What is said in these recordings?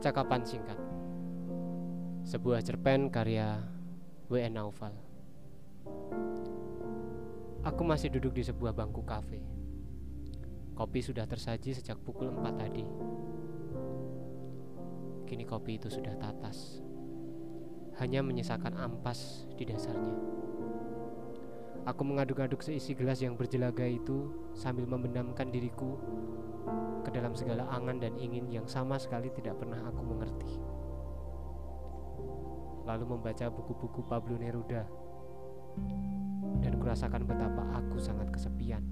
Percakapan singkat. Sebuah cerpen karya W.N. Naufal. Aku masih duduk di sebuah bangku kafe. Kopi sudah tersaji sejak pukul 4 tadi. Kini kopi itu sudah tatas. Hanya menyisakan ampas di dasarnya. Aku mengaduk-aduk seisi gelas yang berjelaga itu Sambil membenamkan diriku ke dalam segala angan dan ingin yang sama sekali tidak pernah aku mengerti. Lalu membaca buku-buku Pablo Neruda dan kurasakan betapa aku sangat kesepian.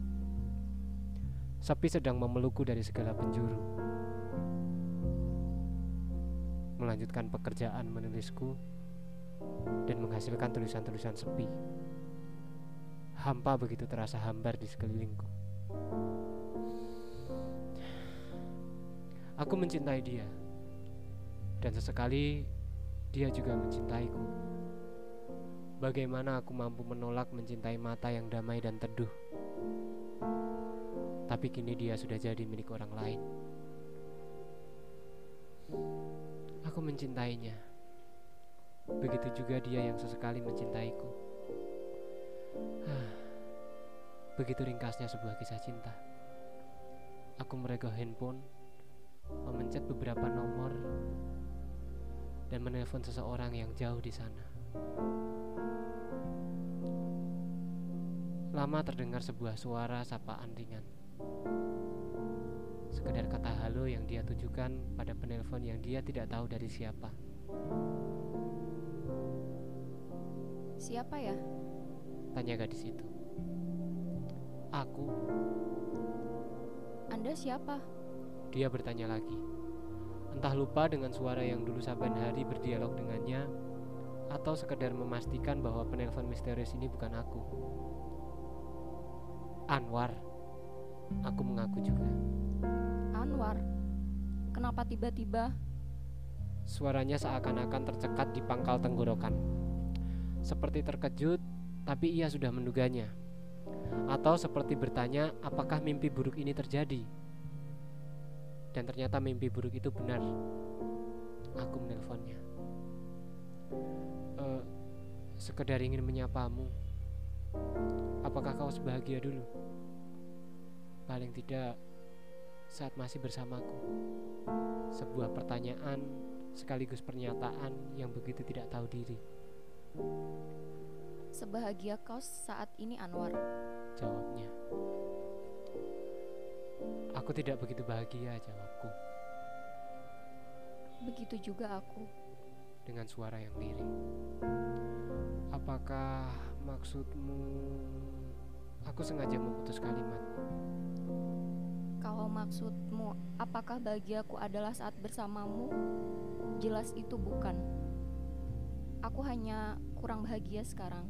Sepi sedang memelukku dari segala penjuru. Melanjutkan pekerjaan menulisku dan menghasilkan tulisan-tulisan sepi. Hampa begitu terasa hambar di sekelilingku. Aku mencintai dia, dan sesekali dia juga mencintaiku. Bagaimana aku mampu menolak mencintai mata yang damai dan teduh? Tapi kini dia sudah jadi milik orang lain. Aku mencintainya. Begitu juga dia yang sesekali mencintaiku. Begitu ringkasnya sebuah kisah cinta. Aku meregoh handphone memencet beberapa nomor dan menelpon seseorang yang jauh di sana. Lama terdengar sebuah suara sapaan ringan. Sekedar kata halo yang dia tujukan pada penelpon yang dia tidak tahu dari siapa. Siapa ya? Tanya gadis itu. Aku. Anda siapa? Dia bertanya lagi. Entah lupa dengan suara yang dulu saban hari berdialog dengannya atau sekedar memastikan bahwa penelpon misterius ini bukan aku. Anwar. Aku mengaku juga. Anwar. Kenapa tiba-tiba? Suaranya seakan-akan tercekat di pangkal tenggorokan. Seperti terkejut, tapi ia sudah menduganya. Atau seperti bertanya, apakah mimpi buruk ini terjadi? Dan ternyata mimpi buruk itu benar. Aku menelponnya. E, sekedar ingin menyapamu. Apakah kau sebahagia dulu? Paling tidak saat masih bersamaku. Sebuah pertanyaan sekaligus pernyataan yang begitu tidak tahu diri. Sebahagia kau saat ini Anwar? Jawabnya. Aku tidak begitu bahagia, jawabku. Begitu juga aku. Dengan suara yang lirih. Apakah maksudmu aku sengaja memutus kalimat? Kalau maksudmu apakah bahagiaku adalah saat bersamamu? Jelas itu bukan. Aku hanya kurang bahagia sekarang.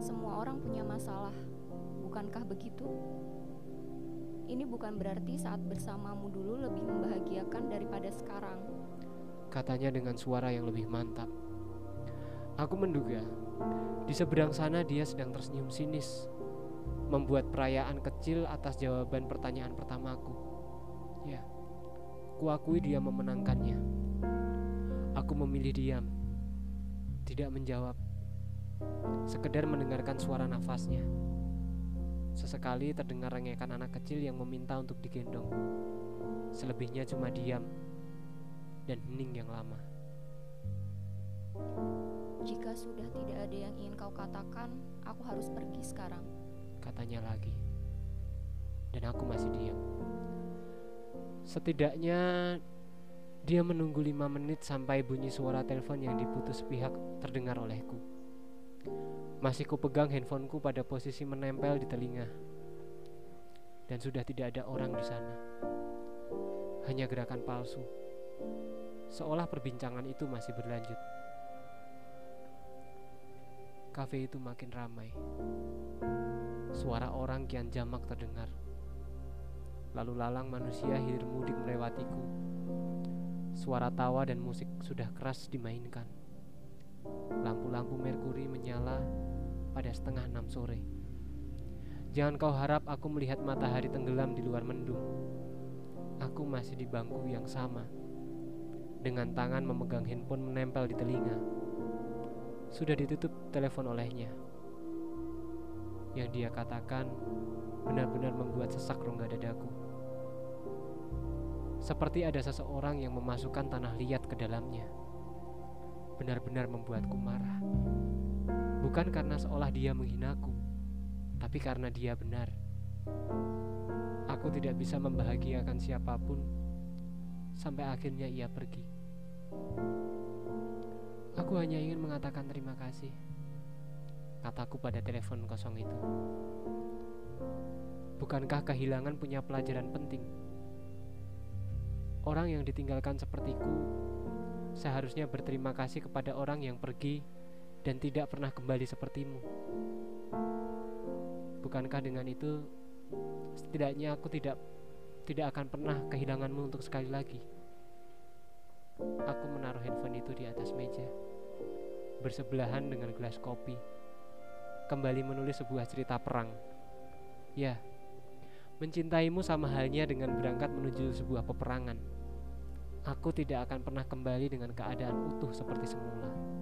Semua orang punya masalah, bukankah begitu? Ini bukan berarti saat bersamamu dulu lebih membahagiakan daripada sekarang. Katanya dengan suara yang lebih mantap. Aku menduga di seberang sana dia sedang tersenyum sinis, membuat perayaan kecil atas jawaban pertanyaan pertamaku. Ya, kuakui dia memenangkannya. Aku memilih diam, tidak menjawab, sekedar mendengarkan suara nafasnya. Sesekali terdengar rengekan anak kecil yang meminta untuk digendong. Selebihnya cuma diam dan hening yang lama. Jika sudah tidak ada yang ingin kau katakan, aku harus pergi sekarang. Katanya lagi. Dan aku masih diam. Setidaknya dia menunggu lima menit sampai bunyi suara telepon yang diputus pihak terdengar olehku. Masih kupegang handphoneku pada posisi menempel di telinga. Dan sudah tidak ada orang di sana. Hanya gerakan palsu. Seolah perbincangan itu masih berlanjut. Kafe itu makin ramai. Suara orang kian jamak terdengar. Lalu lalang manusia hilir mudik melewatiku. Suara tawa dan musik sudah keras dimainkan. Lampu-lampu merkuri menyala pada setengah enam sore. Jangan kau harap aku melihat matahari tenggelam di luar mendung. Aku masih di bangku yang sama, dengan tangan memegang handphone menempel di telinga. Sudah ditutup telepon olehnya. Yang dia katakan benar-benar membuat sesak rongga dadaku. Seperti ada seseorang yang memasukkan tanah liat ke dalamnya. Benar-benar membuatku marah. Bukan karena seolah dia menghinaku, tapi karena dia benar. Aku tidak bisa membahagiakan siapa pun sampai akhirnya ia pergi. Aku hanya ingin mengatakan terima kasih, kataku pada telepon kosong itu. Bukankah kehilangan punya pelajaran penting? Orang yang ditinggalkan sepertiku seharusnya berterima kasih kepada orang yang pergi dan tidak pernah kembali sepertimu. Bukankah dengan itu setidaknya aku tidak tidak akan pernah kehilanganmu untuk sekali lagi? Aku menaruh handphone itu di atas meja, bersebelahan dengan gelas kopi. Kembali menulis sebuah cerita perang. Ya, mencintaimu sama halnya dengan berangkat menuju sebuah peperangan. Aku tidak akan pernah kembali dengan keadaan utuh seperti semula.